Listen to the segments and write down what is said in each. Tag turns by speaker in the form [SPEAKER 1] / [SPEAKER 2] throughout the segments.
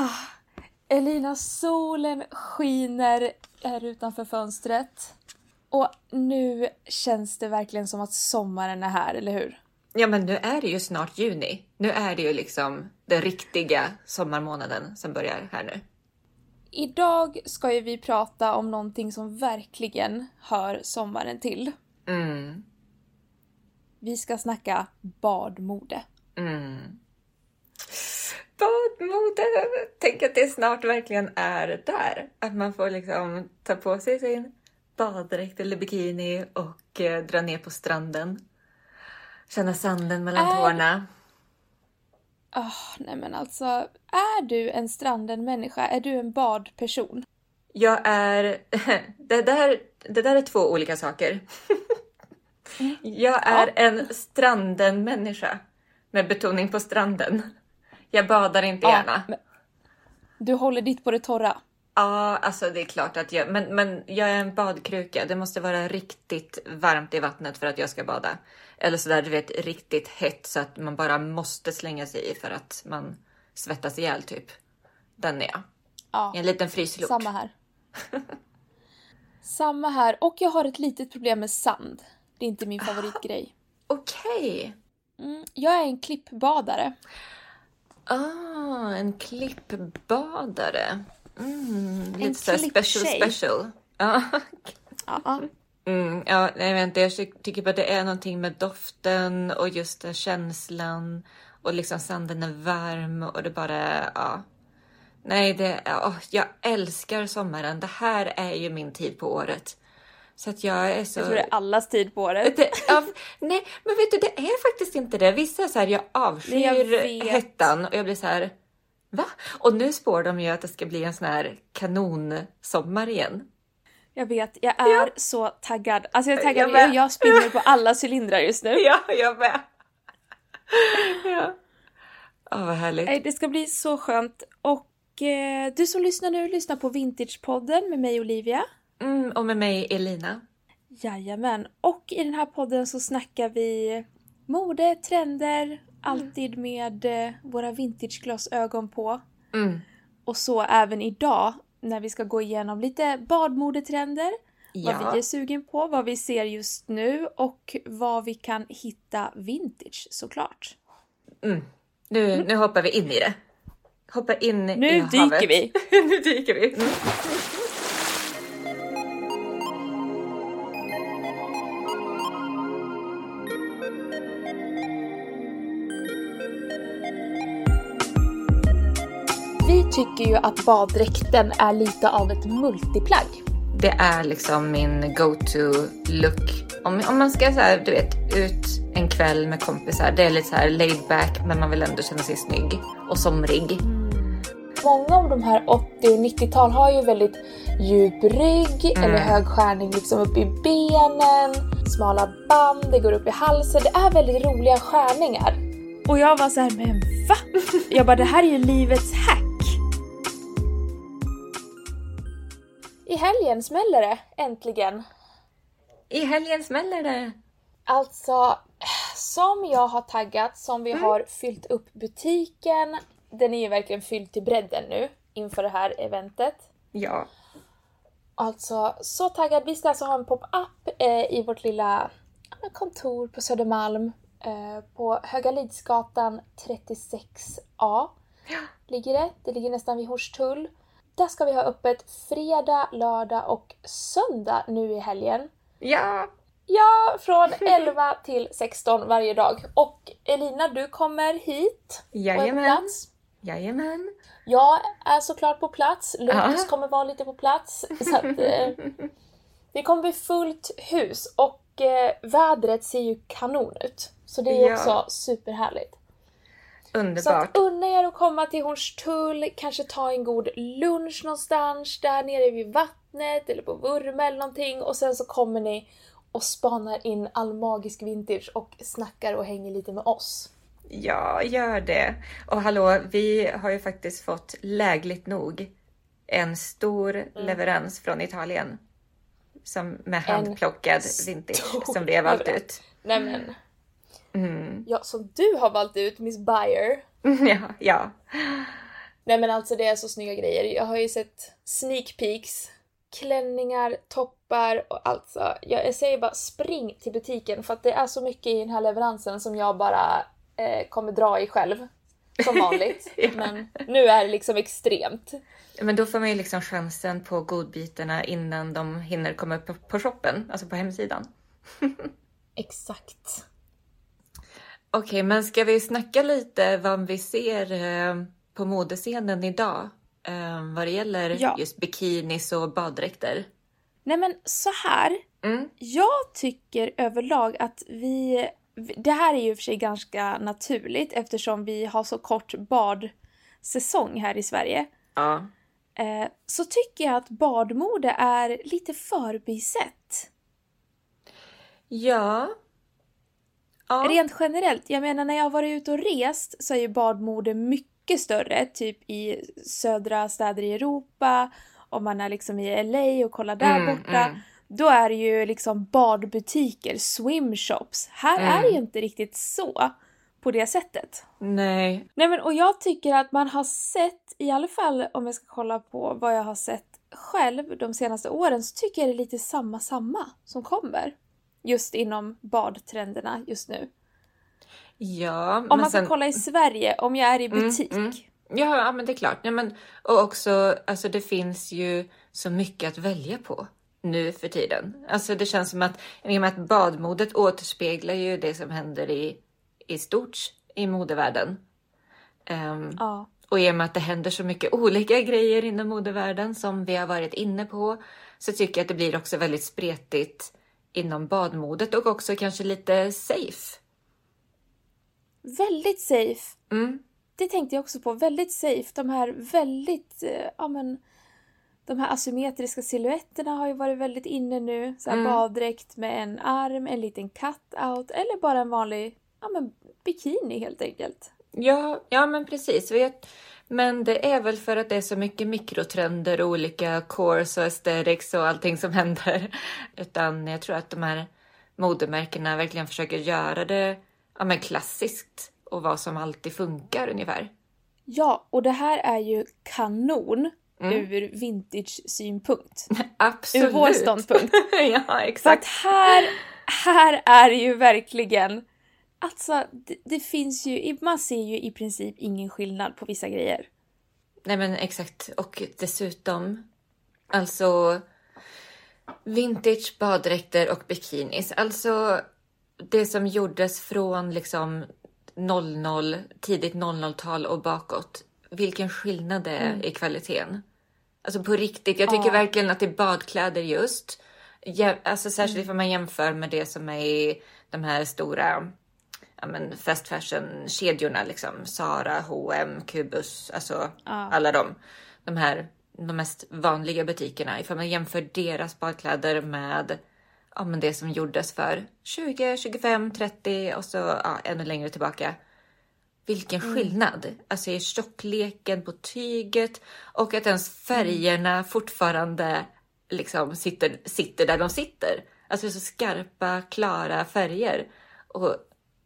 [SPEAKER 1] Ah, Elina, solen skiner här utanför fönstret. Och nu känns det verkligen som att sommaren är här, eller hur?
[SPEAKER 2] Ja, men nu är det ju snart juni. Nu är det ju liksom den riktiga sommarmånaden som börjar här nu.
[SPEAKER 1] Idag ska ju vi prata om någonting som verkligen hör sommaren till.
[SPEAKER 2] Mm,
[SPEAKER 1] Vi ska snacka badmode.
[SPEAKER 2] mm. Badmode! Tänk att det snart verkligen är där. Att man får liksom ta på sig sin baddräkt eller bikini och eh, dra ner på stranden. Känna sanden mellan
[SPEAKER 1] Är-
[SPEAKER 2] tårna.
[SPEAKER 1] Ah, nej men alltså, är du en stranden-människa? Är du en badperson?
[SPEAKER 2] Jag är... Det där, det där är två olika saker. Jag är en stranden-människa. Med betoning på stranden. Jag badar inte
[SPEAKER 1] Ja,
[SPEAKER 2] gärna.
[SPEAKER 1] Du håller ditt på det torra.
[SPEAKER 2] Ja, alltså det är klart att jag... Men, men jag är en badkruka. Det måste vara riktigt varmt i vattnet för att jag ska bada. Eller sådär, du vet, riktigt hett så att man bara måste slänga sig i för att man svettas ihjäl typ. Den är jag.
[SPEAKER 1] Ja,
[SPEAKER 2] En liten fryslort.
[SPEAKER 1] samma här. samma här. Och jag har ett litet problem med sand. Det är inte min favoritgrej.
[SPEAKER 2] Okej.
[SPEAKER 1] Mm, jag är en klippbadare.
[SPEAKER 2] Ah, en klippbadare. Mm, lite såhär special special. Ja.
[SPEAKER 1] Ja.
[SPEAKER 2] Mm, ja, nej, inte, jag ty- tycker bara det är någonting med doften och just den känslan och liksom sanden är varm och det bara, ja. Nej, det, ja, jag älskar sommaren. Det här är ju min tid på året. Så att jag är så...
[SPEAKER 1] Jag tror det är allas tid på året.
[SPEAKER 2] Det, ja, nej, men vet du, det är faktiskt inte det. Vissa är så här, jag avskyr
[SPEAKER 1] jag
[SPEAKER 2] hettan och jag blir så här, va? Och nu spår de ju att det ska bli en sån här kanonsommar igen.
[SPEAKER 1] Jag vet, jag är så taggad. Alltså jag är taggad,
[SPEAKER 2] Jag
[SPEAKER 1] jag, jag spinner på alla cylindrar just nu.
[SPEAKER 2] Ja, jag med. ja. Åh, vad härligt.
[SPEAKER 1] Det ska bli så skönt. Och eh, du som lyssnar nu, lyssnar på Vintagepodden med mig Olivia.
[SPEAKER 2] Mm, och med mig Elina.
[SPEAKER 1] Jajamän. Och i den här podden så snackar vi mode, trender, alltid med eh, våra vintageglasögon på.
[SPEAKER 2] Mm.
[SPEAKER 1] Och så även idag när vi ska gå igenom lite badmodetrender. Vad
[SPEAKER 2] Ja.
[SPEAKER 1] vi är sugen på, vad vi ser just nu och vad vi kan hitta vintage såklart.
[SPEAKER 2] Mm. Nu, nu hoppar vi in i det. Hoppa in
[SPEAKER 1] Nu
[SPEAKER 2] i
[SPEAKER 1] dyker
[SPEAKER 2] havet.
[SPEAKER 1] vi.
[SPEAKER 2] nu dyker vi. Mm.
[SPEAKER 1] Vi tycker ju att baddräkten är lite av ett multiplagg.
[SPEAKER 2] Det är liksom min go-to look. Om, om man ska så här, du vet, ut en kväll med kompisar. Det är lite så här laid back men man vill ändå känna sig snygg och somrig.
[SPEAKER 1] Många av de här 80 och 90-tal har ju väldigt djup rygg eller hög skärning liksom upp i benen, smala band, det går upp i halsen. Det är väldigt roliga skärningar. Och jag var så här, men va? Jag bara, det här är ju livets hack. I helgen smäller det, äntligen.
[SPEAKER 2] I helgen smäller det.
[SPEAKER 1] Alltså, som jag har taggat, som vi har fyllt upp butiken. Den är ju verkligen fylld till bredden nu inför det här eventet.
[SPEAKER 2] Ja.
[SPEAKER 1] Alltså, så taggad. Vi ska alltså ha en pop-up eh, i vårt lilla ja, kontor på Södermalm. Eh, på Höga Lidsgatan 36A ligger det. Det ligger nästan vid Hornstull. Där ska vi ha öppet fredag, lördag och söndag nu i helgen.
[SPEAKER 2] Ja.
[SPEAKER 1] Ja, från 11 till 16 varje dag. Och Elina, du kommer hit och är på
[SPEAKER 2] Jajamän.
[SPEAKER 1] plats.
[SPEAKER 2] Jajamän.
[SPEAKER 1] Jag är såklart på plats. Lukas
[SPEAKER 2] Ja.
[SPEAKER 1] kommer vara lite på plats. Så att, eh, det kommer bli fullt hus och eh, vädret ser ju kanon ut. Så det är
[SPEAKER 2] Ja.
[SPEAKER 1] också superhärligt. Så
[SPEAKER 2] Underbart.
[SPEAKER 1] att unna er att komma till Hornstull, kanske ta en god lunch någonstans där nere vid vattnet eller på Vurma eller någonting och sen så kommer ni och spanar in all magisk vintage och snackar och hänger lite med oss.
[SPEAKER 2] Ja, gör det. Och hallå, vi har ju faktiskt fått lägligt nog en stor
[SPEAKER 1] Mm.
[SPEAKER 2] leverans från Italien. Som med handplockad vintage som vi har valt ut.
[SPEAKER 1] Nej men,
[SPEAKER 2] Mm.
[SPEAKER 1] ja som du har valt ut Miss Buyer.
[SPEAKER 2] Ja, ja.
[SPEAKER 1] Nej men alltså det är så snygga grejer. Jag har ju sett sneak peeks, klänningar, toppar och alltså. Jag, säger bara spring till butiken för att det är så mycket i den här leveransen som jag bara eh, kommer dra i själv. Som vanligt.
[SPEAKER 2] Ja.
[SPEAKER 1] Men nu är det liksom extremt.
[SPEAKER 2] Men då får man ju liksom chansen på godbitarna innan de hinner komma upp på shoppen, alltså på hemsidan.
[SPEAKER 1] Exakt.
[SPEAKER 2] Okej, men ska vi snacka lite vad vi ser eh, på modescenen idag? Eh, vad det gäller
[SPEAKER 1] Ja.
[SPEAKER 2] just bikinis och baddräkter.
[SPEAKER 1] Nej men så här.
[SPEAKER 2] Mm.
[SPEAKER 1] Jag tycker överlag att vi... Det här är ju för sig ganska naturligt eftersom vi har så kort badsäsong här i Sverige.
[SPEAKER 2] Ja.
[SPEAKER 1] Eh, så tycker jag att badmode är lite förbisett.
[SPEAKER 2] Ja. Ja.
[SPEAKER 1] Rent generellt, jag menar när jag har varit ute och rest så är ju badmode mycket större, typ i södra städer i Europa, om man är liksom i LA och kollar där
[SPEAKER 2] Mm,
[SPEAKER 1] borta.
[SPEAKER 2] mm.
[SPEAKER 1] Då är det ju liksom badbutiker, swimshops. Här är det ju inte riktigt så på det sättet.
[SPEAKER 2] Nej.
[SPEAKER 1] Nej men och jag tycker att man har sett, i alla fall om jag ska kolla på vad jag har sett själv de senaste åren, så tycker jag det är lite samma samma som kommer. Just inom badtrenderna just nu.
[SPEAKER 2] Ja,
[SPEAKER 1] Om man ska
[SPEAKER 2] sen...
[SPEAKER 1] kolla i Sverige, om jag är i butik.
[SPEAKER 2] mm. Ja, ja, men det är klart. Ja, men, och också, alltså det finns ju så mycket att välja på nu för tiden. Alltså det känns som att, i och med att badmodet återspeglar ju det som händer i, i stort i modevärlden. Ehm,
[SPEAKER 1] Ja.
[SPEAKER 2] och i och med att det händer så mycket olika grejer inom modevärlden som vi har varit inne på så tycker jag att det blir också väldigt spretigt inom badmodet och också kanske lite safe.
[SPEAKER 1] Väldigt safe.
[SPEAKER 2] Mm.
[SPEAKER 1] Det tänkte jag också på. Väldigt safe. De här väldigt, eh, ja men, de här asymmetriska silhuetterna har ju varit väldigt inne nu. Så
[SPEAKER 2] Mm.
[SPEAKER 1] baddräkt med en arm, en liten cut-out eller bara en vanlig, ja men bikini helt enkelt.
[SPEAKER 2] Ja, ja men precis. Vet. Men det är väl för att det är så mycket mikrotrender och olika cores och aesthetics och allting som händer. Utan jag tror att de här modemärkena verkligen försöker göra det ja, men klassiskt och vad som alltid funkar ungefär.
[SPEAKER 1] Ja, och det här är ju kanon
[SPEAKER 2] Mm.
[SPEAKER 1] ur vintage-synpunkt.
[SPEAKER 2] Absolut.
[SPEAKER 1] Ur vår ståndpunkt.
[SPEAKER 2] ja,
[SPEAKER 1] Så att
[SPEAKER 2] exakt.
[SPEAKER 1] här, här är ju verkligen... Alltså, det, det finns ju... Man ser ju i princip ingen skillnad på vissa grejer.
[SPEAKER 2] Nej men exakt. Och dessutom, alltså vintage baddräkter och bikinis. Alltså det som gjordes från liksom 00, tidigt 00-tal och bakåt. Vilken skillnad det är i kvaliteten. Alltså på riktigt, jag tycker
[SPEAKER 1] Ja.
[SPEAKER 2] verkligen att det är badkläder just. Ja, alltså särskilt om man jämför med det som är i de här stora ja, men fast fashion-kedjorna, liksom Zara, H&M, Cubus, alltså
[SPEAKER 1] Ja.
[SPEAKER 2] alla de, de här de mest vanliga butikerna. Ifall man jämför deras badkläder med ja, men det som gjordes för 20, 25, 30 och så ja, ännu längre tillbaka. Vilken skillnad! Alltså i tjockleken på tyget och att ens färgerna fortfarande liksom sitter, sitter där de sitter. Alltså så skarpa, klara färger. Och,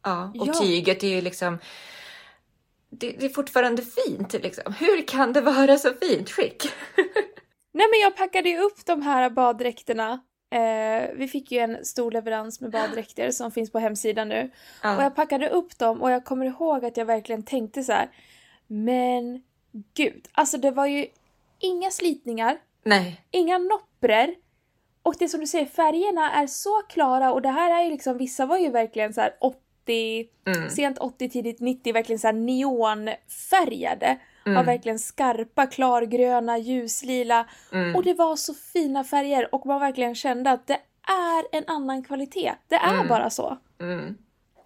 [SPEAKER 2] ja, och
[SPEAKER 1] Ja.
[SPEAKER 2] tyget är ju liksom... Det, det är fortfarande fint liksom. Hur kan det vara så fint skick?
[SPEAKER 1] Nej men jag packade ju upp de här baddräkterna. Eh, vi fick ju en stor leverans med baddräkter som finns på hemsidan nu.
[SPEAKER 2] Ja.
[SPEAKER 1] Och jag packade upp dem och jag kommer ihåg att jag verkligen tänkte så här. Men gud, alltså det var ju inga slitningar,
[SPEAKER 2] Nej,
[SPEAKER 1] inga noppror. Och det som du säger, färgerna är så klara och det här är ju liksom, vissa var ju verkligen så här 80,
[SPEAKER 2] Mm.
[SPEAKER 1] sent 80, tidigt 90, verkligen så här neonfärgade.
[SPEAKER 2] Mm.
[SPEAKER 1] Var verkligen skarpa, klargröna, ljuslila.
[SPEAKER 2] Mm.
[SPEAKER 1] Och det var så fina färger och man verkligen kände att det är en annan kvalitet. Det är
[SPEAKER 2] Mm.
[SPEAKER 1] bara så.
[SPEAKER 2] Mm.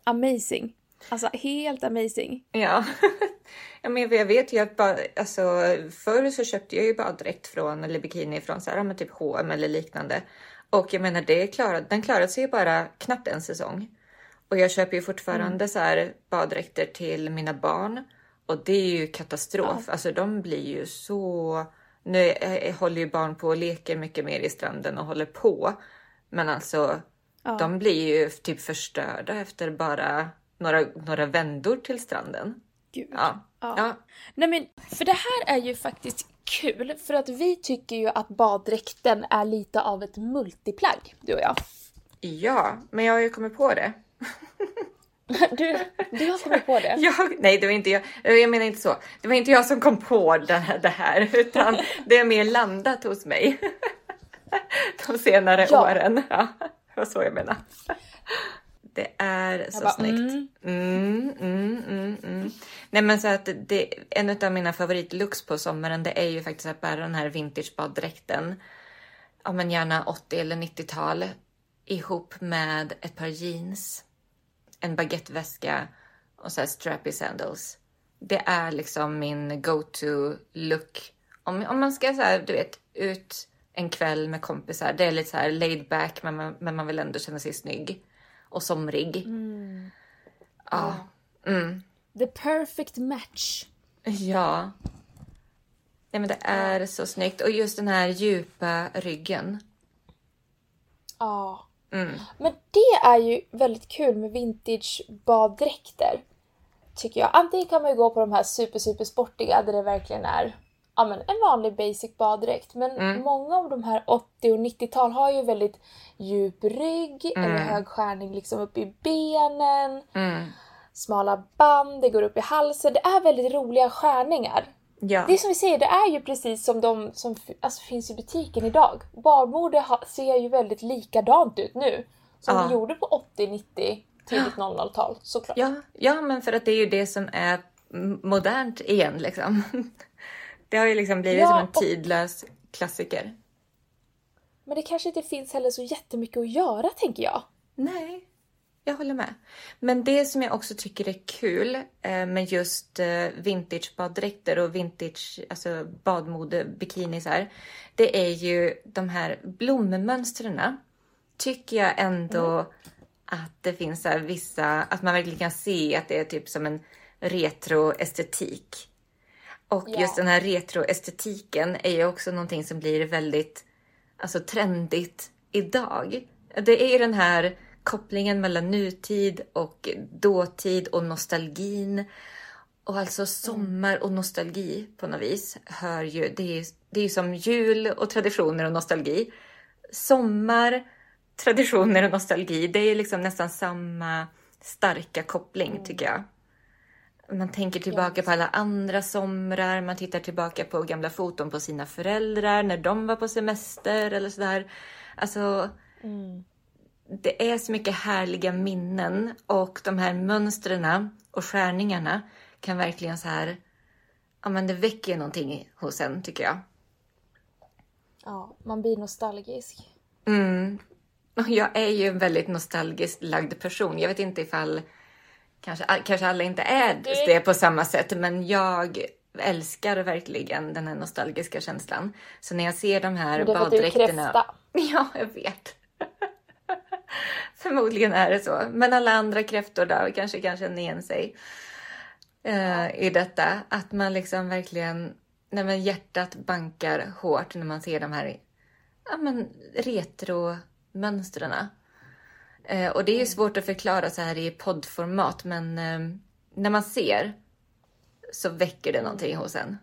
[SPEAKER 1] Amazing. Alltså helt amazing.
[SPEAKER 2] Ja. ja men jag vet ju att ba, alltså, förr så köpte jag ju baddräkt från, eller bikini från så här, men typ H&M eller liknande. Och jag menar, det klarade, den klarade sig ju bara knappt en säsong. Och jag köper ju fortfarande så här baddräkter till mina barn. Och det är ju katastrof. Alltså de blir ju så... Nu jag, jag håller ju barn på och leker mycket mer i stranden och håller på. Men alltså,
[SPEAKER 1] Ja.
[SPEAKER 2] de blir ju typ förstörda efter bara några, några vändor till stranden.
[SPEAKER 1] gud.
[SPEAKER 2] Ja.
[SPEAKER 1] Ja.
[SPEAKER 2] Ja.
[SPEAKER 1] Nej men, för det här är ju faktiskt kul för att vi tycker ju att baddräkten är lite av ett multiplagg, du och jag.
[SPEAKER 2] ja, men jag har ju kommit på det.
[SPEAKER 1] Du, du har kommit på det?
[SPEAKER 2] Jag, nej, det var inte jag. Jag menar inte så. Det var inte jag som kom på det här, det här utan det är mer landat hos mig. De senare
[SPEAKER 1] Ja.
[SPEAKER 2] åren. Ja, det var så jag menar. Det är så
[SPEAKER 1] bara,
[SPEAKER 2] snyggt.
[SPEAKER 1] mm.
[SPEAKER 2] Mm, mm, mm, mm. Nej, men så att det, en av mina favoritlooks på sommaren, det är ju faktiskt att bära den här vintagebaddräkten. Ja, men gärna 80 eller 90-tal ihop med ett par jeans en baguetteväska och så här strappy sandals. Det är liksom min go-to look. Om, om man ska så här, du vet, ut en kväll med kompisar. Det är lite så här laid back, men man, men man vill ändå känna sig snygg och somrig. Ja. Mm.
[SPEAKER 1] The perfect match.
[SPEAKER 2] Ja. Nej, men det är så snyggt och just den här djupa ryggen.
[SPEAKER 1] Ja.
[SPEAKER 2] Mm.
[SPEAKER 1] Men det är ju väldigt kul med vintage baddräkter. Tycker jag. Antingen kan man ju gå på de här super super sportiga där det verkligen är ja, men en vanlig basic baddräkt. Men
[SPEAKER 2] Mm.
[SPEAKER 1] många av de här 80 och 90-tal har ju väldigt djup rygg, eller hög skärning liksom upp i benen,
[SPEAKER 2] Mm.
[SPEAKER 1] smala band, det går upp i halsen. Det är väldigt roliga skärningar.
[SPEAKER 2] Ja.
[SPEAKER 1] Det som vi säger, det är ju precis som de som alltså, finns i butiken idag. Barmode ser ju väldigt likadant ut nu. Som
[SPEAKER 2] Ja.
[SPEAKER 1] det gjorde på 80, 90, tidigt 00-tal såklart.
[SPEAKER 2] Ja, ja, men för att det är ju det som är modernt igen liksom. Det har ju liksom blivit
[SPEAKER 1] Ja,
[SPEAKER 2] som en tidlös klassiker.
[SPEAKER 1] Men det kanske inte finns heller så jättemycket att göra tänker jag.
[SPEAKER 2] Nej, jag håller med. Men det som jag också tycker är kul eh, med just eh, vintagebaddräkter och vintage alltså badmode bikinisar. Det är ju de här blommönstren. Tycker jag ändå att det finns här vissa, att man verkligen kan se att det är typ som en retroestetik. Och
[SPEAKER 1] Ja.
[SPEAKER 2] just den här retroestetiken är ju också någonting som blir väldigt alltså, trendigt idag. Det är ju den här kopplingen mellan nutid och dåtid och nostalgin. Och alltså sommar och nostalgi på något vis hör ju, det är, det är som jul och traditioner och nostalgi. Sommar, traditioner och nostalgi, det är liksom nästan samma starka koppling tycker jag. Man tänker tillbaka på alla andra somrar, man tittar tillbaka på gamla foton på sina föräldrar när de var på semester eller sådär. Alltså, det är så mycket härliga minnen och de här mönstren och skärningarna kan verkligen så här, ja men det väcker någonting hos en tycker jag.
[SPEAKER 1] Ja, man blir nostalgisk.
[SPEAKER 2] Mm. Och jag är ju en väldigt nostalgiskt lagd person. Jag vet inte ifall kanske, kanske alla inte är det på samma sätt, men jag älskar verkligen den här nostalgiska känslan. Så när jag ser de här
[SPEAKER 1] Men det är för att du är
[SPEAKER 2] baddräkterna.
[SPEAKER 1] kräfta.
[SPEAKER 2] Ja, jag vet. Förmodligen är det så. Men alla andra kräftor då kanske kan känna igen sig eh, i detta. Att man liksom verkligen, när man hjärtat bankar hårt när man ser de här ja, men, retromönstren. Eh, och det är ju svårt att förklara så här i poddformat, men eh, när man ser så väcker det någonting hos en.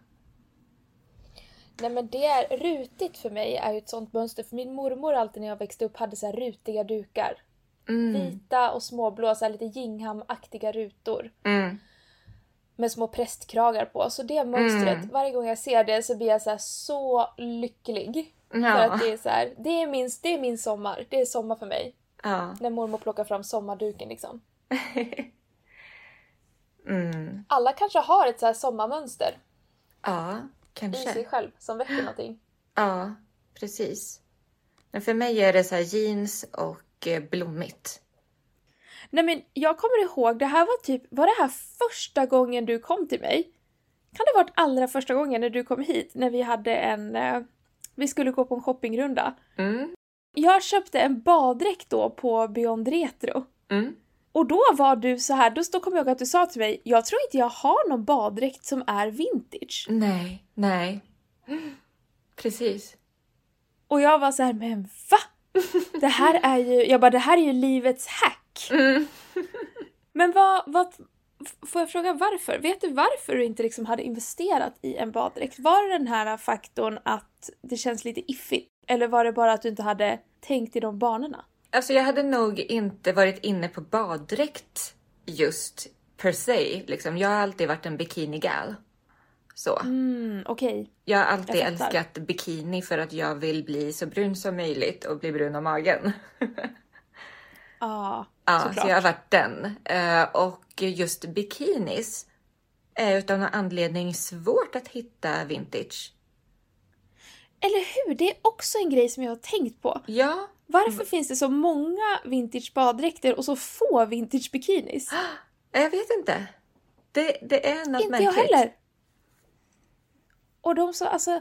[SPEAKER 1] Nej men det är rutigt för mig är ju ett sånt mönster. För min mormor alltid när jag växte upp hade så här rutiga dukar.
[SPEAKER 2] Mm.
[SPEAKER 1] Vita och småblå, så lite Gingham-aktiga rutor.
[SPEAKER 2] Mm.
[SPEAKER 1] Med små prästkragar på. Så det mönstret,
[SPEAKER 2] Mm.
[SPEAKER 1] varje gång jag ser det så blir jag så, här så lycklig. För
[SPEAKER 2] Ja.
[SPEAKER 1] att det är så här, det är, min, det är min sommar. Det är sommar för mig.
[SPEAKER 2] ja.
[SPEAKER 1] När mormor plockar fram sommarduken liksom.
[SPEAKER 2] Mm.
[SPEAKER 1] Alla kanske har ett så här sommarmönster
[SPEAKER 2] Ja,
[SPEAKER 1] i sig
[SPEAKER 2] kanske.
[SPEAKER 1] själv som väcker någonting.
[SPEAKER 2] Ja, precis. Men för mig är det så här jeans och eh, blommigt.
[SPEAKER 1] Nej men jag kommer ihåg, det här var typ, var det här första gången du kom till mig? Kan det ha varit allra första gången när du kom hit när vi hade en, eh, vi skulle gå på en shoppingrunda.
[SPEAKER 2] Mm.
[SPEAKER 1] Jag köpte en baddräkt då på Beyond Retro.
[SPEAKER 2] Mm.
[SPEAKER 1] Och då var du så här, då kommer jag ihåg att du sa till mig, jag tror inte jag har någon baddräkt som är vintage.
[SPEAKER 2] Nej, nej. Precis.
[SPEAKER 1] Och jag var så här, men va? Det här är ju, jag bara det här är ju livets hack.
[SPEAKER 2] Mm.
[SPEAKER 1] Men vad, vad, får jag fråga varför? Vet du varför du inte liksom hade investerat i en baddräkt? Var det den här faktorn att det känns lite iffigt? Eller var det bara att du inte hade tänkt i de banorna?
[SPEAKER 2] Alltså jag hade nog inte varit inne på baddräkt just per se. Liksom. Jag har alltid varit en bikini-gal. Så.
[SPEAKER 1] Mm, okej.
[SPEAKER 2] Jag har alltid
[SPEAKER 1] Jag
[SPEAKER 2] älskat bikini för att jag vill bli så brun som möjligt och bli brun om magen.
[SPEAKER 1] Ja,
[SPEAKER 2] Ja,
[SPEAKER 1] såklart.
[SPEAKER 2] så jag har varit den. Eh, och just bikinis är utav någon anledning svårt att hitta vintage.
[SPEAKER 1] Eller hur? Det är också en grej som jag har tänkt på.
[SPEAKER 2] Ja,
[SPEAKER 1] Varför finns det så många vintage baddräkter och så få vintage bikinis?
[SPEAKER 2] jag vet inte. Det, det är något
[SPEAKER 1] Inte
[SPEAKER 2] märkligt.
[SPEAKER 1] jag heller. Och de så, alltså...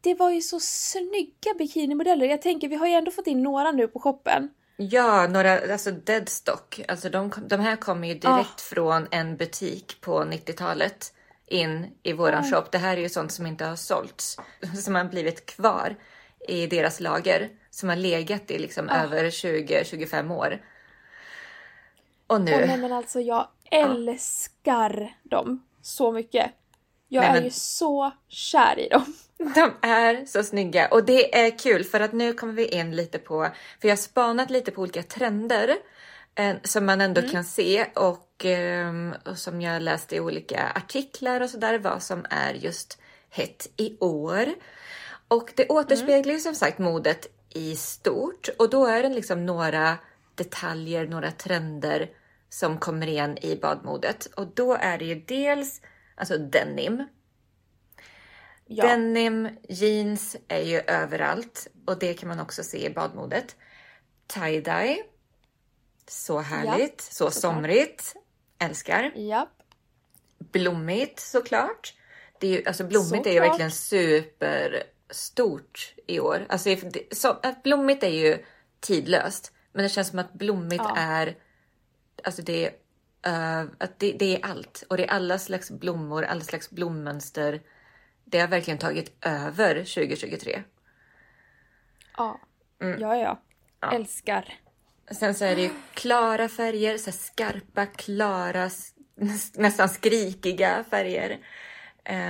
[SPEAKER 1] Det var ju så snygga bikinimodeller. Jag tänker, vi har ju ändå fått in några nu på shoppen.
[SPEAKER 2] Ja, några, alltså deadstock. Alltså de, de här kommer ju direkt
[SPEAKER 1] Ah.
[SPEAKER 2] från en butik på 90-talet in i våran
[SPEAKER 1] Ah.
[SPEAKER 2] shop. Det här är ju sånt som inte har sålts, som har blivit kvar i deras lager, som har legat i liksom
[SPEAKER 1] Ah.
[SPEAKER 2] över 20-25 år. Och nu...
[SPEAKER 1] Och nej men alltså jag älskar dem så mycket. Jag
[SPEAKER 2] Nej,
[SPEAKER 1] är
[SPEAKER 2] men-
[SPEAKER 1] ju så kär i dem.
[SPEAKER 2] De är så snygga och det är kul för att nu kommer vi in lite på, för jag har spanat lite på olika trender eh, som man ändå kan se och, ehm, och som jag läste i olika artiklar och sådär vad som är just hett i år. Och det återspeglar ju som sagt modet i stort och då är det liksom några detaljer, några trender som kommer igen i badmodet och då är det ju dels alltså denim
[SPEAKER 1] Ja.
[SPEAKER 2] Denim, jeans är ju överallt och det kan man också se i badmodet. Tie-dye. Så härligt, så
[SPEAKER 1] såklart.
[SPEAKER 2] somrigt. Älskar.
[SPEAKER 1] Japp.
[SPEAKER 2] Blommigt såklart. Det är ju, alltså blommigt är ju
[SPEAKER 1] Såklart.
[SPEAKER 2] verkligen superstort i år. Alltså det, så, blommigt är ju tidlöst, men det känns som att blommigt
[SPEAKER 1] Ja.
[SPEAKER 2] är, alltså det är, eh, att det, det är allt och det är alla slags blommor, alla slags blommönster. Det har verkligen tagit över 2023.
[SPEAKER 1] Ja.
[SPEAKER 2] Mm.
[SPEAKER 1] Ja, ja. Älskar.
[SPEAKER 2] Sen så är det ju klara färger, så skarpa, klara, nästan skrikiga färger.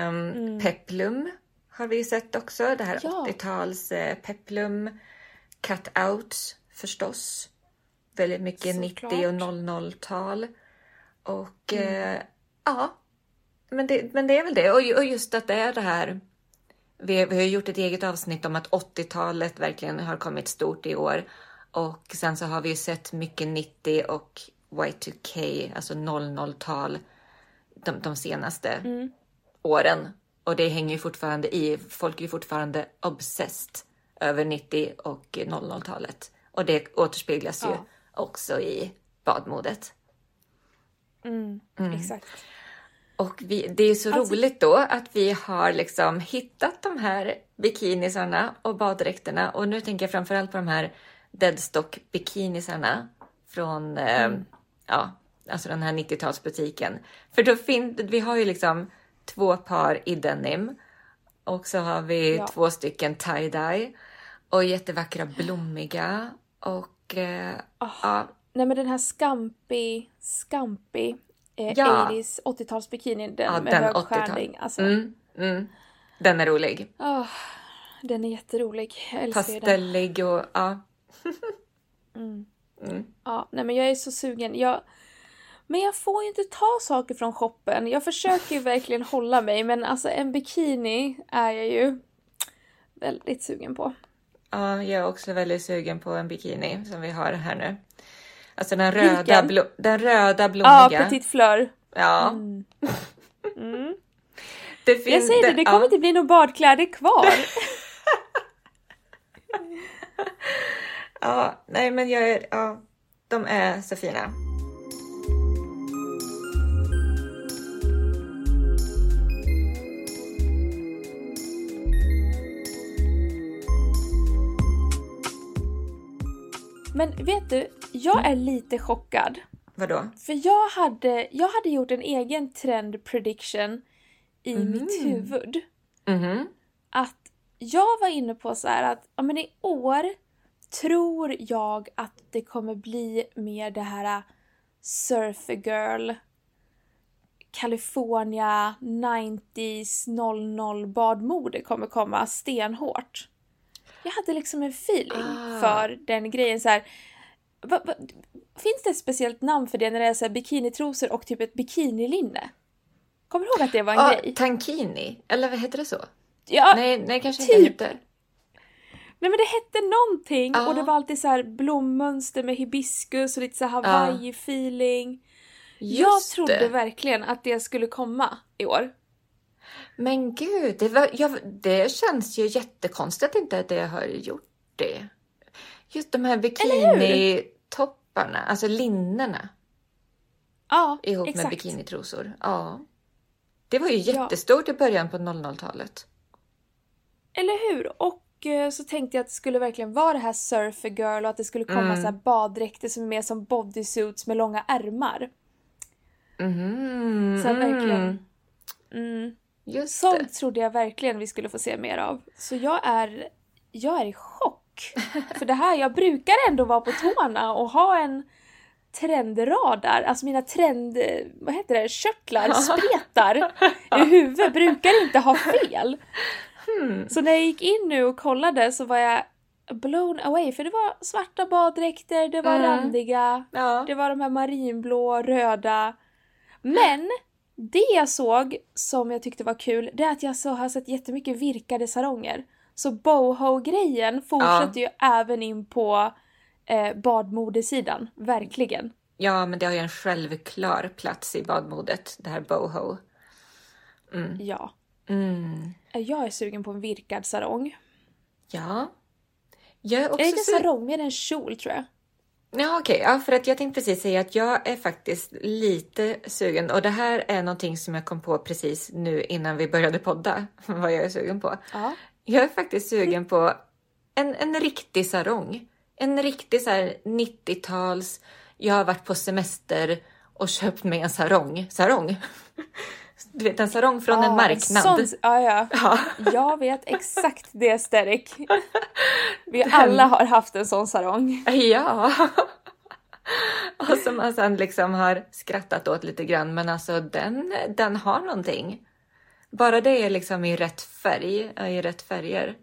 [SPEAKER 2] Um, Peplum har vi ju sett också. Det här
[SPEAKER 1] Ja.
[SPEAKER 2] 80-tals eh, peplum. Cutouts förstås. Väldigt mycket
[SPEAKER 1] Såklart.
[SPEAKER 2] 90 och 00-tal. Och eh, ja, men det, men det är väl det. Och, och just att det är det här. Vi, vi har gjort ett eget avsnitt om att 80-talet verkligen har kommit stort i år. Och sen så har vi ju sett mycket 90 och Y2K, alltså 00-tal, de, de senaste åren. Och det hänger ju fortfarande i. Folk är ju fortfarande obsessed över 90 och 00-talet. Och det återspeglas ju
[SPEAKER 1] Ja.
[SPEAKER 2] också i badmodet.
[SPEAKER 1] Mm. Exakt.
[SPEAKER 2] Och vi, det är så
[SPEAKER 1] Alltså-
[SPEAKER 2] roligt då att vi har liksom hittat de här bikinisarna och baddräkterna. Och nu tänker jag framförallt på de här deadstock bikinisarna från eh, ja, alltså den här 90-talsbutiken. För då fin- vi har ju liksom två par i denim och så har vi
[SPEAKER 1] Ja.
[SPEAKER 2] två stycken tie-dye och jättevackra blommiga och eh, ja,
[SPEAKER 1] Nej men den här Scampi, Scampi eh,
[SPEAKER 2] Ja.
[SPEAKER 1] 80s, 80-talsbikinin, den
[SPEAKER 2] Ja,
[SPEAKER 1] med
[SPEAKER 2] den
[SPEAKER 1] hög
[SPEAKER 2] 80-tal.
[SPEAKER 1] skärning. Alltså,
[SPEAKER 2] mm, mm, den är rolig.
[SPEAKER 1] åh, den är jätterolig. Jag älskar ju den.
[SPEAKER 2] Pastellig och ja.
[SPEAKER 1] Ja, nej men jag är så sugen. Jag... Men jag får ju inte ta saker från shoppen. Jag försöker ju verkligen hålla mig men alltså en bikini är jag ju väldigt sugen på.
[SPEAKER 2] Ja, jag är också väldigt sugen på en bikini som vi har här nu. Alltså den röda, blo- den röda
[SPEAKER 1] Ja,
[SPEAKER 2] blommiga.
[SPEAKER 1] Petit Fleur.
[SPEAKER 2] Ja.
[SPEAKER 1] Mm.
[SPEAKER 2] Det finns,
[SPEAKER 1] Jag säger det, det kommer
[SPEAKER 2] ja.
[SPEAKER 1] inte bli några badkläder kvar.
[SPEAKER 2] Ja, nej men jag är, ja, de är så fina.
[SPEAKER 1] Men vet du, jag är lite chockad.
[SPEAKER 2] Vadå?
[SPEAKER 1] För jag hade, jag hade gjort en egen trend prediction i
[SPEAKER 2] Mm.
[SPEAKER 1] mitt huvud.
[SPEAKER 2] Mhm.
[SPEAKER 1] Att jag var inne på så här att ja, men i år tror jag att det kommer bli mer det här surfer girl California 90s 00 badmode kommer komma stenhårt. Jag hade liksom en feeling
[SPEAKER 2] Ah.
[SPEAKER 1] för den grejen så här. Va, va, finns det ett speciellt namn för det när det är så här bikinitrosor och typ ett bikinilinne? Kommer du ihåg att det var en
[SPEAKER 2] Ja,
[SPEAKER 1] grej?
[SPEAKER 2] tankini, eller vad heter det så?
[SPEAKER 1] Ja,
[SPEAKER 2] Nej, nej kanske
[SPEAKER 1] typ.
[SPEAKER 2] inte heter.
[SPEAKER 1] Nej men det hette någonting
[SPEAKER 2] Ja.
[SPEAKER 1] och det var alltid så här blommönster med hibiskus och lite så här Hawaii-feeling. Jag
[SPEAKER 2] Just
[SPEAKER 1] trodde
[SPEAKER 2] det.
[SPEAKER 1] verkligen att det skulle komma i år.
[SPEAKER 2] Men gud, det, var, ja, det känns ju jättekonstigt att inte det har gjort det. Just de här bikinitopparna, alltså linnena
[SPEAKER 1] Ja,
[SPEAKER 2] ihop
[SPEAKER 1] exakt.
[SPEAKER 2] med bikinitrosor. Ja. Det var ju
[SPEAKER 1] Ja.
[SPEAKER 2] jättestort i början på 00-talet.
[SPEAKER 1] Eller hur? Och eh, så tänkte jag att det skulle verkligen vara det här surfer girl och att det skulle komma
[SPEAKER 2] Mm.
[SPEAKER 1] så här baddräkter som är mer som bodysuits med långa ärmar.
[SPEAKER 2] Mhm,
[SPEAKER 1] Så verkligen.
[SPEAKER 2] mm. Just det.
[SPEAKER 1] Sånt trodde jag verkligen vi skulle få se mer av. Så jag är, jag är i chock. För det här, jag brukar ändå vara på tårna och ha en trendradar, alltså mina trend, vad heter det, körtlar, spretar i huvudet brukar inte ha fel.
[SPEAKER 2] Hmm.
[SPEAKER 1] Så när jag gick in nu och kollade så var jag blown away för det var svarta baddräkter, det var
[SPEAKER 2] Mm.
[SPEAKER 1] randiga,
[SPEAKER 2] Ja.
[SPEAKER 1] det var de här marinblå, röda. Men det jag såg som jag tyckte var kul, det är att jag så har sett jättemycket virkade saronger. Så boho-grejen fortsätter ju även in på eh, badmodesidan, verkligen.
[SPEAKER 2] ja, men det har ju en självklar plats i badmodet, det här boho.
[SPEAKER 1] Ja.
[SPEAKER 2] Mm.
[SPEAKER 1] Jag är sugen på en virkad sarong.
[SPEAKER 2] Ja. Jag är också
[SPEAKER 1] Är det inte
[SPEAKER 2] su-
[SPEAKER 1] sarong? Är det en kjol tror jag?
[SPEAKER 2] Ja, okej. Ja, för att jag tänkte precis säga att jag är faktiskt lite sugen och det här är någonting som jag kom på precis nu innan vi började podda, vad jag är sugen på.
[SPEAKER 1] Ja.
[SPEAKER 2] Jag är faktiskt sugen på en, en riktig sarong. En riktig så här 90-tals, jag har varit på semester och köpt mig en sarong. Sarong! Du vet en sarong från en
[SPEAKER 1] Ja,
[SPEAKER 2] marknad.
[SPEAKER 1] sån- ja, ja.
[SPEAKER 2] Ja.
[SPEAKER 1] Jag vet exakt det aesthetic. Vi alla har haft en sån sarong.
[SPEAKER 2] Ja! Och som man sen liksom har skrattat åt lite grann, men alltså den, den har någonting. Bara det är liksom i rätt färg, i rätt färger.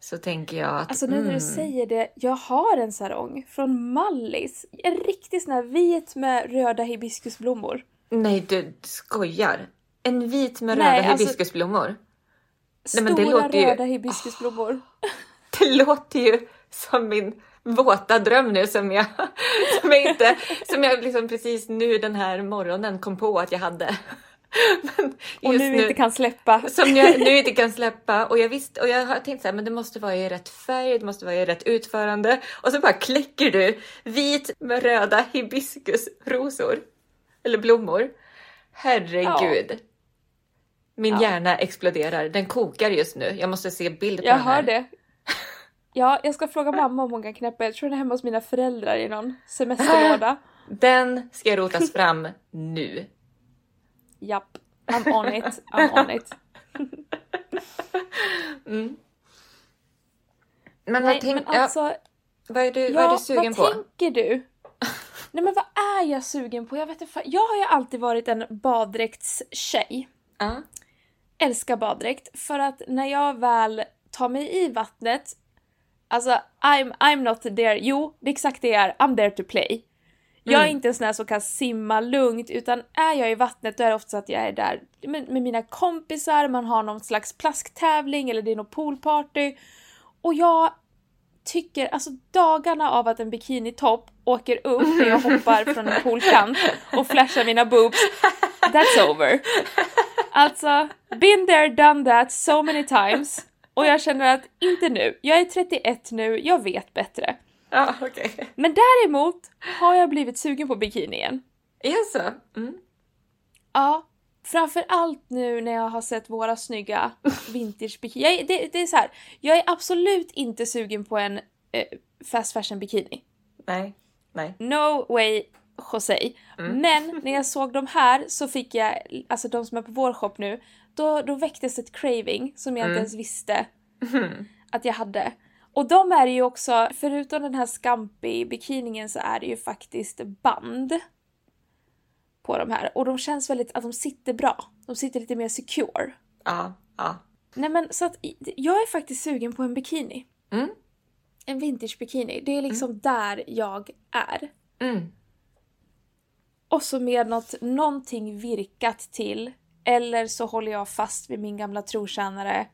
[SPEAKER 2] Så tänker jag att...
[SPEAKER 1] Alltså nu när
[SPEAKER 2] mm,
[SPEAKER 1] du säger det, jag har en sarong från Mallis. En riktig sån här vit med röda hibiskusblommor.
[SPEAKER 2] Nej, du skojar! En vit med
[SPEAKER 1] Nej,
[SPEAKER 2] röda
[SPEAKER 1] alltså-
[SPEAKER 2] hibiskusblommor. Nej,
[SPEAKER 1] Stora
[SPEAKER 2] men det låter ju-
[SPEAKER 1] röda hibiskusblommor.
[SPEAKER 2] Det låter ju som min våta dröm nu som jag, som jag inte, som jag liksom precis nu den här morgonen kom på att jag hade. Men
[SPEAKER 1] Och
[SPEAKER 2] just
[SPEAKER 1] nu inte kan släppa.
[SPEAKER 2] Som jag nu inte kan släppa och jag visste och jag har tänkt så här, men det måste vara i rätt färg, det måste vara i rätt utförande och så bara kläcker du vit med röda hibiskusrosor eller blommor. Herregud. Min
[SPEAKER 1] Ja.
[SPEAKER 2] hjärna exploderar. Den kokar just nu. Jag måste se bild på
[SPEAKER 1] Jag
[SPEAKER 2] den här.
[SPEAKER 1] hör det. Ja, jag ska fråga mamma om hon kan knäppa. Jag tror den är hemma hos mina föräldrar i någon semesterlåda.
[SPEAKER 2] Den ska rotas fram nu.
[SPEAKER 1] Japp. I'm on it. I'm on it.
[SPEAKER 2] Men,
[SPEAKER 1] Nej,
[SPEAKER 2] vad, tänk,
[SPEAKER 1] men alltså,
[SPEAKER 2] ja, vad, är du,
[SPEAKER 1] ja,
[SPEAKER 2] vad är du sugen på?
[SPEAKER 1] vad tänker du? Nej men vad är jag sugen på? Jag vet inte, jag har ju alltid varit en baddräktstjej.
[SPEAKER 2] Ja.
[SPEAKER 1] Älskar baddräkt för att när jag väl tar mig i vattnet, alltså I'm, I'm not there, jo det är exakt det jag är, I'm there to play. Jag är
[SPEAKER 2] Mm.
[SPEAKER 1] inte en sån här som kan simma lugnt utan är jag i vattnet då är det ofta så att jag är där med, med mina kompisar, man har någon slags plasktävling eller det är något poolparty. Och jag tycker, alltså dagarna av att en bikinitopp åker upp när jag hoppar från en poolkant och flashar mina boobs, that's over. Alltså, been there, done that so many times. Och jag känner att inte nu. Jag är 31 nu, jag vet bättre.
[SPEAKER 2] Ja, okej.
[SPEAKER 1] Men däremot har jag blivit sugen på bikini igen.
[SPEAKER 2] Jaså? Mm.
[SPEAKER 1] Ja, framför allt nu när jag har sett våra snygga vintage bikini. Jag är, det, det är så här, jag är absolut inte sugen på en eh, fast fashion bikini.
[SPEAKER 2] Nej, nej.
[SPEAKER 1] No way Jose. Men när jag såg de här så fick jag, alltså de som är på vår shop nu, då, då väcktes ett craving som jag inte ens visste att jag hade. Och de är ju också, förutom den här scampi bikiningen så är det ju faktiskt band på de här och de känns väldigt att de sitter bra. De sitter lite mer secure.
[SPEAKER 2] Ja, ja.
[SPEAKER 1] Nej men så att jag är faktiskt sugen på en bikini.
[SPEAKER 2] Mm.
[SPEAKER 1] En vintage bikini. Det är liksom där jag är.
[SPEAKER 2] Mm.
[SPEAKER 1] Och så med något, någonting virkat till. Eller så håller jag fast vid min gamla trotjänare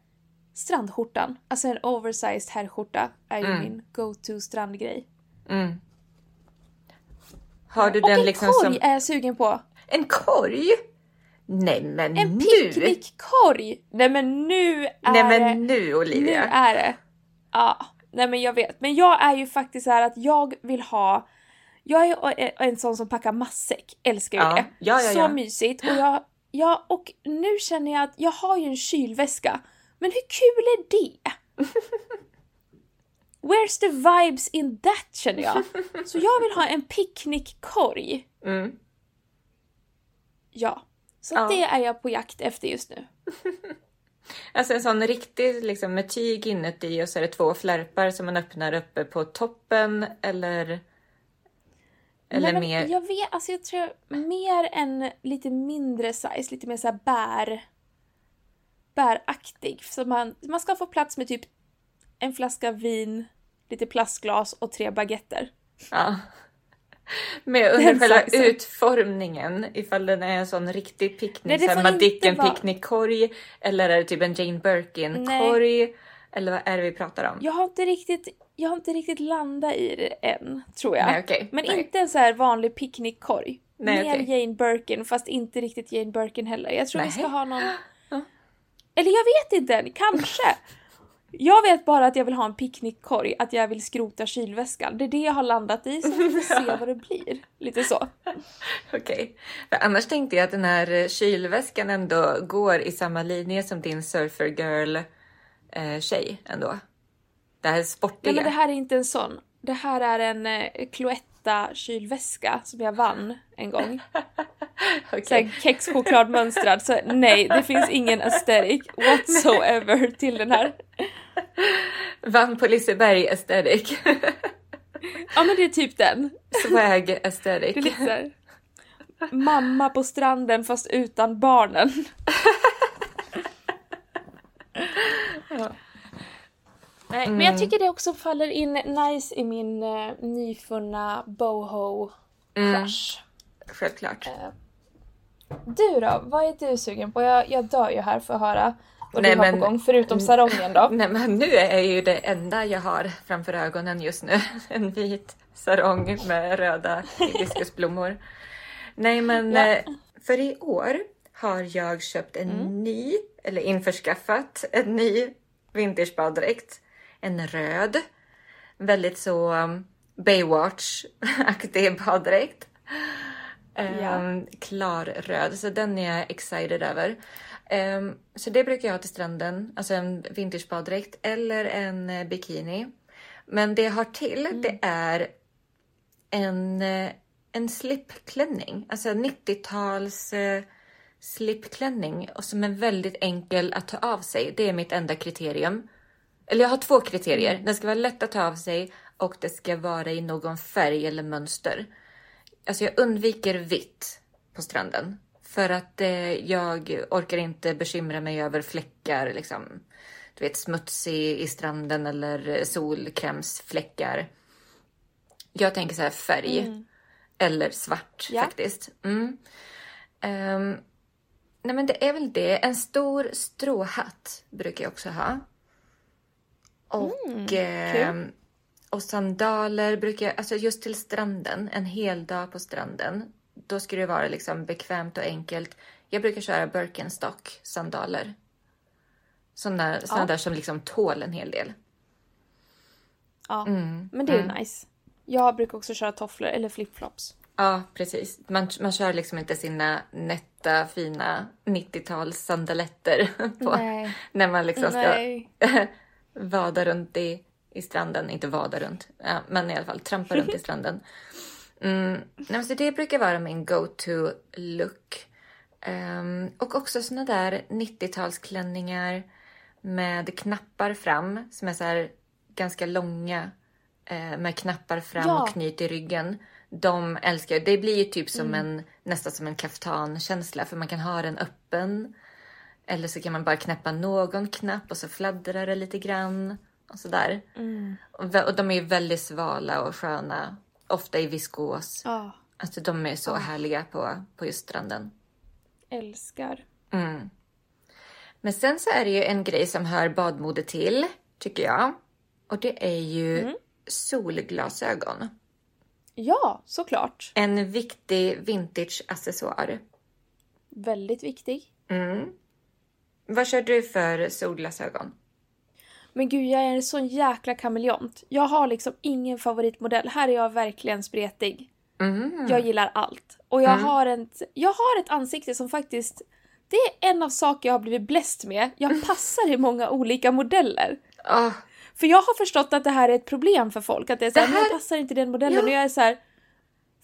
[SPEAKER 1] strandskjortan. Alltså en oversized herrskjorta är ju
[SPEAKER 2] Mm.
[SPEAKER 1] min go-to strandgrej.
[SPEAKER 2] Mm. Har du
[SPEAKER 1] Och
[SPEAKER 2] den
[SPEAKER 1] en
[SPEAKER 2] liksom
[SPEAKER 1] korg
[SPEAKER 2] som...
[SPEAKER 1] är jag sugen på.
[SPEAKER 2] En korg? Nej men
[SPEAKER 1] En
[SPEAKER 2] nu!
[SPEAKER 1] picknickkorg! Nej men nu är
[SPEAKER 2] Nej
[SPEAKER 1] det...
[SPEAKER 2] men nu
[SPEAKER 1] Nu
[SPEAKER 2] Olivia!
[SPEAKER 1] är det. Ja, nej men jag vet. Men jag är ju faktiskt så här att jag vill ha... Jag är en sån som packar matsäck. Älskar ju
[SPEAKER 2] Ja,
[SPEAKER 1] det.
[SPEAKER 2] ja, ja,
[SPEAKER 1] så mysigt. Och jag, ja, och nu känner jag att jag har ju en kylväska. Men hur kul är det? Where's the vibes in that känner jag. Så jag vill ha en picknickkorg.
[SPEAKER 2] Mm.
[SPEAKER 1] Ja. Så
[SPEAKER 2] Ja.
[SPEAKER 1] det är jag på jakt efter just nu.
[SPEAKER 2] Alltså en sån riktig liksom med tyg inuti och så är det två flärpar som man öppnar uppe på toppen eller... Eller
[SPEAKER 1] Nej,
[SPEAKER 2] mer...
[SPEAKER 1] Jag vet, alltså jag tror mer en lite mindre size, lite mer så här bär... Bäraktig. Så man, man ska få plats med typ en flaska vin, lite plastglas och tre baguetter.
[SPEAKER 2] Ja. Med under själva utformningen, ifall den är en sån riktig
[SPEAKER 1] Nej,
[SPEAKER 2] picknick,
[SPEAKER 1] inte
[SPEAKER 2] Madicken
[SPEAKER 1] vara-
[SPEAKER 2] picknickkorg, eller är det typ en Jane Birkin-korg? Eller vad är det vi pratar om?
[SPEAKER 1] Jag har inte riktigt, jag har inte riktigt landat i det än, tror jag.
[SPEAKER 2] Nej, okej.
[SPEAKER 1] Men
[SPEAKER 2] Nej.
[SPEAKER 1] inte en så här vanlig picknickkorg.
[SPEAKER 2] Nej,
[SPEAKER 1] Mer
[SPEAKER 2] okej.
[SPEAKER 1] Jane Birkin, fast inte riktigt Jane Birkin heller. Jag tror vi ska
[SPEAKER 2] Nej.
[SPEAKER 1] ha någon... Eller jag vet inte än, kanske. Jag vet bara att jag vill ha en picknickkorg, att jag vill skrota kylväskan. Det är det jag har landat i, så vi får se vad det blir. Lite så.
[SPEAKER 2] Okej. För annars tänkte jag att den här eh, kylväskan ändå går i samma linje som din surfer girl eh, tjej ändå. Det här sportiga.
[SPEAKER 1] Nej men det här är inte en sån. Det här är en eh, Cloetta kylväska som jag vann en gång. Såhär kexchokladmönstrad, så nej det finns ingen aesthetic whatsoever till den här.
[SPEAKER 2] Vann på Liseberg aesthetic.
[SPEAKER 1] Ja men det är typ den.
[SPEAKER 2] Swag
[SPEAKER 1] Det är
[SPEAKER 2] aesthetic.
[SPEAKER 1] lite såhär, mamma på stranden fast utan barnen. Nej, men jag tycker det också faller in nice i min uh, nyfunna boho crush.
[SPEAKER 2] Självklart.
[SPEAKER 1] Eh, Du då? Vad är du sugen på? Jag, jag dör ju här för att höra vad
[SPEAKER 2] Nej,
[SPEAKER 1] du har
[SPEAKER 2] men-
[SPEAKER 1] på gång, förutom sarongen då.
[SPEAKER 2] Nej men nu är ju det enda jag har framför ögonen just nu en vit sarong med röda hibiskusblommor. Nej men
[SPEAKER 1] Ja.
[SPEAKER 2] eh, för i år har jag köpt en ny, eller införskaffat en ny vintagebaddräkt. En röd. Väldigt så um, Baywatch-aktig baddräkt. Um, Klarröd, så den är jag excited över. Ehm, så det brukar jag ha till stranden, alltså en vintagebaddräkt eller en eh, bikini. Men det jag har till det är en, eh, en slipklänning, alltså 90-tals eh, slipklänning och som är väldigt enkel att ta av sig. Det är mitt enda kriterium. Eller jag har två kriterier. Den ska vara lätt att ta av sig och det ska vara i någon färg eller mönster. Alltså jag undviker vitt på stranden. För att eh, jag orkar inte bekymra mig över fläckar, liksom. Du vet smutsig i stranden eller eh, solkrämsfläckar. Jag tänker så här färg. Eller svart
[SPEAKER 1] Ja.
[SPEAKER 2] faktiskt. Mm. Ehm, nej men det är väl det. En stor stråhatt brukar jag också ha. Och, ehm, och sandaler brukar jag, alltså just till stranden, en hel dag på stranden. Då ska det vara liksom bekvämt och enkelt. Jag brukar köra Birkenstock sandaler. Sådana,
[SPEAKER 1] Ja.
[SPEAKER 2] där som liksom tål en hel del.
[SPEAKER 1] Ja,
[SPEAKER 2] Mm,
[SPEAKER 1] men det är ju nice. Jag brukar också köra tofflor eller flipflops.
[SPEAKER 2] Ja, precis. Man, man kör liksom inte sina nätta, fina 90-tals sandaletter på,
[SPEAKER 1] Nej.
[SPEAKER 2] när man liksom ska vada runt i, i stranden. Inte vada runt, ja, men i alla fall trampa runt i stranden. Mm, nej, så det brukar vara min go-to look. Ehm, och också såna där 90-talsklänningar med knappar fram som är så ganska långa eh, med knappar fram
[SPEAKER 1] Ja.
[SPEAKER 2] och knyt i ryggen. de älskar, det blir ju typ som en, nästan som en kaftankänsla för man kan ha den öppen. Eller så kan man bara knäppa någon knapp och så fladdrar det lite grann. Och sådär. Och, vä- och de är ju väldigt svala och sköna. Ofta i viskos.
[SPEAKER 1] Ja,
[SPEAKER 2] Alltså de är så härliga på, på just stranden.
[SPEAKER 1] älskar.
[SPEAKER 2] Men sen så är det ju en grej som hör badmode till, tycker jag. Och det är ju solglasögon.
[SPEAKER 1] Ja, såklart.
[SPEAKER 2] En viktig vintage-accessoar.
[SPEAKER 1] Väldigt viktig.
[SPEAKER 2] Vad kör du för solglasögon?
[SPEAKER 1] Men gud, jag är en sån jäkla kameleont. Jag har liksom ingen favoritmodell. Här är jag verkligen spretig. Jag gillar allt. Och jag, har ett, jag har ett ansikte som faktiskt... Det är en av saker jag har blivit bläst med. Jag passar i många olika modeller.
[SPEAKER 2] Åh,
[SPEAKER 1] För jag har förstått att det här är ett problem för folk. Att det är såhär,
[SPEAKER 2] här-
[SPEAKER 1] jag passar inte den modellen.
[SPEAKER 2] Ja.
[SPEAKER 1] Och jag är så här.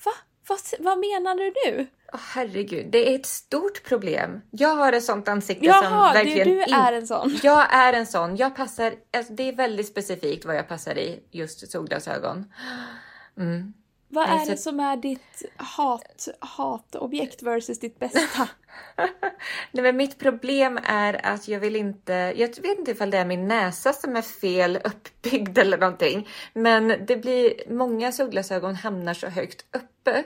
[SPEAKER 1] Va? Vad, vad menar du nu?
[SPEAKER 2] åh, herregud, det är ett stort problem. Jag har ett sånt ansikte som
[SPEAKER 1] Jaha, du,
[SPEAKER 2] verkligen
[SPEAKER 1] du
[SPEAKER 2] in-
[SPEAKER 1] är en sån.
[SPEAKER 2] Jag är en sån. Jag passar, alltså det är väldigt specifikt vad jag passar i, just solglasögon.
[SPEAKER 1] Vad
[SPEAKER 2] Nej,
[SPEAKER 1] är det som är ditt hat, hatobjekt versus ditt bästa?
[SPEAKER 2] Nej, men mitt problem är att jag vill inte, jag vet inte ifall det är min näsa som är fel uppbyggd eller någonting. Men det blir, många solglasögon hamnar så högt uppe.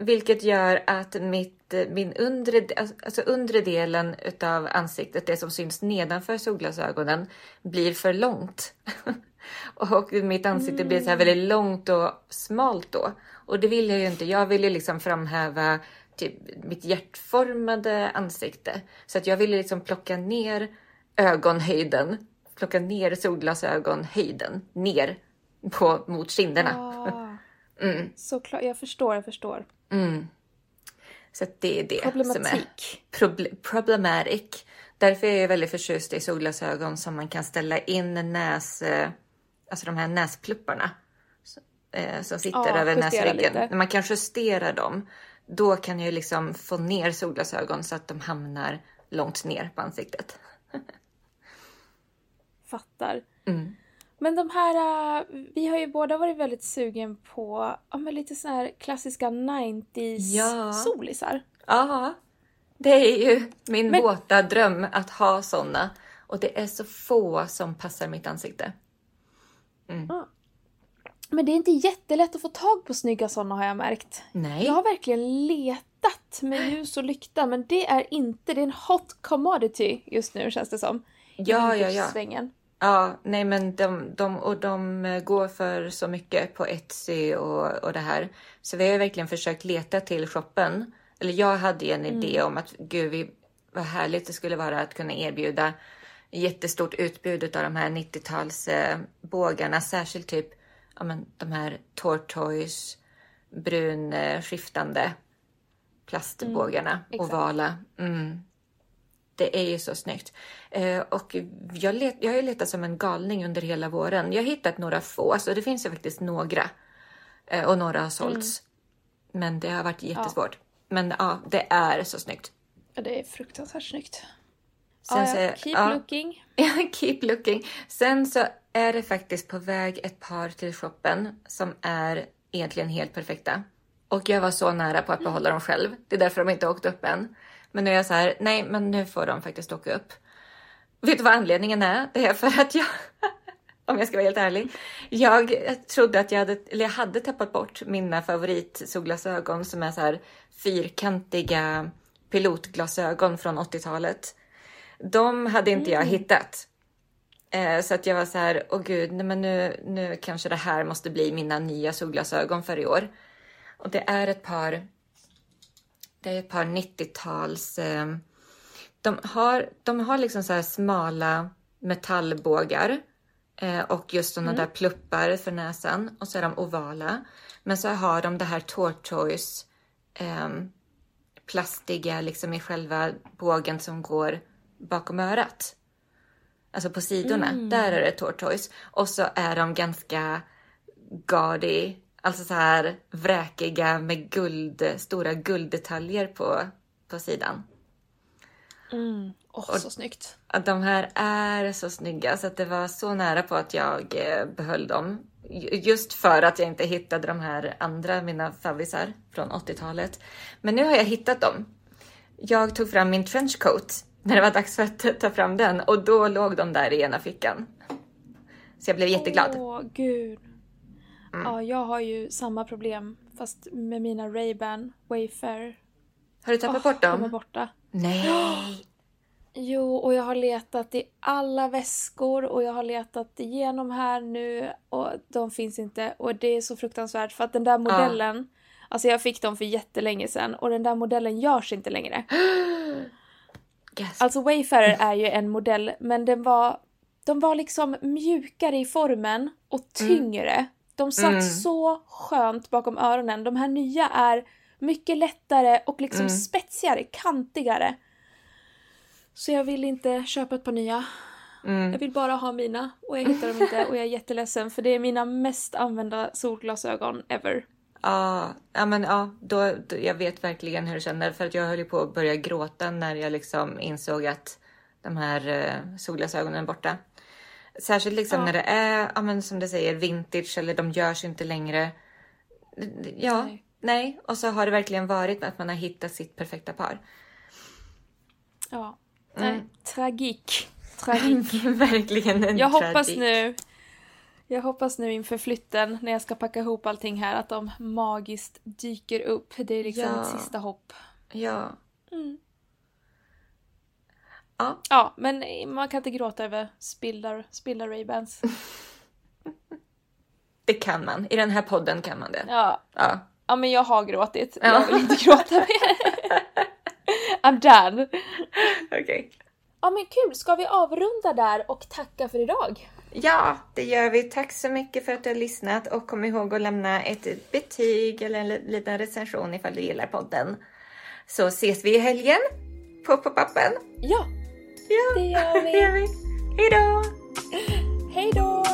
[SPEAKER 2] Vilket gör att mitt, min undre, alltså undre delen utav ansiktet, det som syns nedanför solglasögonen, blir för långt. Och mitt ansikte blir så här väldigt långt och smalt då. Och det vill jag ju inte. Jag vill ju liksom framhäva typ mitt hjärtformade ansikte. Så att jag ville liksom plocka ner ögonhöjden, plocka ner solglasögonhöjden ner på, mot kinderna.
[SPEAKER 1] Ah,
[SPEAKER 2] Mm.
[SPEAKER 1] Såklart, jag förstår, jag förstår.
[SPEAKER 2] Så att det är det som är proble- problematic. Därför är jag väldigt förtjust i solglasögon som man kan ställa in näs, eh, alltså de här näsplupparna så- eh, som sitter
[SPEAKER 1] Ja,
[SPEAKER 2] över näsryggen.
[SPEAKER 1] lite.
[SPEAKER 2] När man kan justera dem, då kan jag liksom få ner solglasögon så att de hamnar långt ner på ansiktet.
[SPEAKER 1] Fattar.
[SPEAKER 2] Mm.
[SPEAKER 1] Men de här, äh, vi har ju båda varit väldigt sugen på ja, men lite såna här klassiska 90s
[SPEAKER 2] Ja.
[SPEAKER 1] solisar.
[SPEAKER 2] Ja, det är ju min
[SPEAKER 1] Men-
[SPEAKER 2] våta dröm att ha såna. Och det är så få som passar mitt ansikte.
[SPEAKER 1] Men det är inte jättelätt att få tag på snygga såna har jag märkt.
[SPEAKER 2] Nej.
[SPEAKER 1] Jag har verkligen letat med ljus och lykta men det är inte, det är en hot commodity just nu känns det som.
[SPEAKER 2] Ja, ja, ja.
[SPEAKER 1] svängen.
[SPEAKER 2] Ja, nej men de, de, och de eh, går för så mycket på Etsy och, och det här. Så vi har verkligen försökt leta till shoppen. Eller jag hade ju en idé om att gud vi, vad härligt det skulle vara att kunna erbjuda jättestort utbud av de här 90-tals eh. Särskilt typ ja, men, de här tortoise, brun eh, skiftande plastbågarna,
[SPEAKER 1] exakt.
[SPEAKER 2] ovala. Mm. Det är ju så snyggt. Eh, och jag, let, jag har ju letat som en galning under hela våren. Jag har hittat några få, alltså det finns ju faktiskt några. Eh, och några har sålts. Men det har varit jättesvårt. Men ja, det är så snyggt.
[SPEAKER 1] Ja, det är fruktansvärt snyggt.
[SPEAKER 2] Sen
[SPEAKER 1] ja, ja. Keep
[SPEAKER 2] ja.
[SPEAKER 1] looking.
[SPEAKER 2] Keep looking. Sen så är det faktiskt på väg ett par till shoppen som är egentligen helt perfekta. Och jag var så nära på att behålla dem själv. Det är därför de inte åkt upp än. Men nu är jag så här, nej men nu får de faktiskt åka upp. Vet du vad anledningen är? Det är för att jag, om jag ska vara helt ärlig, jag trodde att jag hade, eller jag hade tappat bort mina favoritsolglasögon som är så här fyrkantiga pilotglasögon från 80-talet. De hade inte jag hittat. Eh, så att jag var så här, åh gud, nej men nu, nu kanske det här måste bli mina nya solglasögon för i år. Och det är ett par, det är ett par 90-tals, eh, de har, de har liksom så här smala metallbågar eh, och just sådana där pluppar för näsan och så är de ovala. Men så har de det här tortoise, eh, plastiga liksom i själva bågen som går bakom örat. Alltså på sidorna, där är det tortoise. Och så är de ganska gaudy, alltså så här vräkiga med guld, stora gulddetaljer på, på sidan.
[SPEAKER 1] Åh, så snyggt.
[SPEAKER 2] Att de här är så snygga så att det var så nära på att jag eh, behöll dem. Just för att jag inte hittade de här andra, mina favvisar från 80-talet. Men nu har jag hittat dem. Jag tog fram min trenchcoat när det var dags för att ta fram den och då låg de där i ena fickan. Så jag blev jätteglad.
[SPEAKER 1] Åh, gud. Mm. Ja, jag har ju samma problem fast med mina Ray-Ban Wayfair.
[SPEAKER 2] Har du tappat oh, bort dem?
[SPEAKER 1] De är borta.
[SPEAKER 2] Nej!
[SPEAKER 1] Jo, och jag har letat i alla väskor och jag har letat igenom här nu och de finns inte. Och det är så fruktansvärt för att den där modellen, ja. alltså jag fick dem för jättelänge sedan och den där modellen görs inte längre. Yes. Alltså Wayfarer är ju en modell men den var, de var liksom mjukare i formen och mm. tyngre. Mm. De satt mm. så skönt bakom öronen. De här nya är mycket lättare och liksom mm. spetsigare, kantigare. Så jag vill inte köpa ett par nya. Mm. Jag vill bara ha mina och jag hittar dem inte och jag är jätteledsen för det är mina mest använda solglasögon ever.
[SPEAKER 2] Ja, ja men ja, då, då, jag vet verkligen hur du känner för att jag höll ju på att börja gråta när jag liksom insåg att de här eh, solglasögonen är borta. Särskilt liksom ja. när det är, ja men som du säger, vintage eller de görs inte längre. Ja, nej. nej. Och så har det verkligen varit att man har hittat sitt perfekta par.
[SPEAKER 1] Ja, Mm. Tragik. Tragik.
[SPEAKER 2] Verkligen en
[SPEAKER 1] Jag tragik. hoppas nu jag hoppas nu inför flytten när jag ska packa ihop allting här att de magiskt dyker upp. Det är liksom ja. ett sista hopp.
[SPEAKER 2] Ja.
[SPEAKER 1] Mm.
[SPEAKER 2] Ja.
[SPEAKER 1] Ja, men man kan inte gråta över spillda, spillda Ray-Bans.
[SPEAKER 2] det kan man. I den här podden kan man det.
[SPEAKER 1] Ja.
[SPEAKER 2] Ja,
[SPEAKER 1] ja men jag har gråtit. Ja. Jag vill inte gråta mer. I'm done.
[SPEAKER 2] Okej. Okay.
[SPEAKER 1] Ja men kul, ska vi avrunda där och tacka för idag?
[SPEAKER 2] Ja, det gör vi. Tack så mycket för att du har lyssnat och kom ihåg att lämna ett betyg eller en liten recension ifall du gillar podden. Så ses vi i helgen på pop-upen.
[SPEAKER 1] Ja,
[SPEAKER 2] Ja,
[SPEAKER 1] det gör vi.
[SPEAKER 2] Det gör vi. Hej då! Hej då!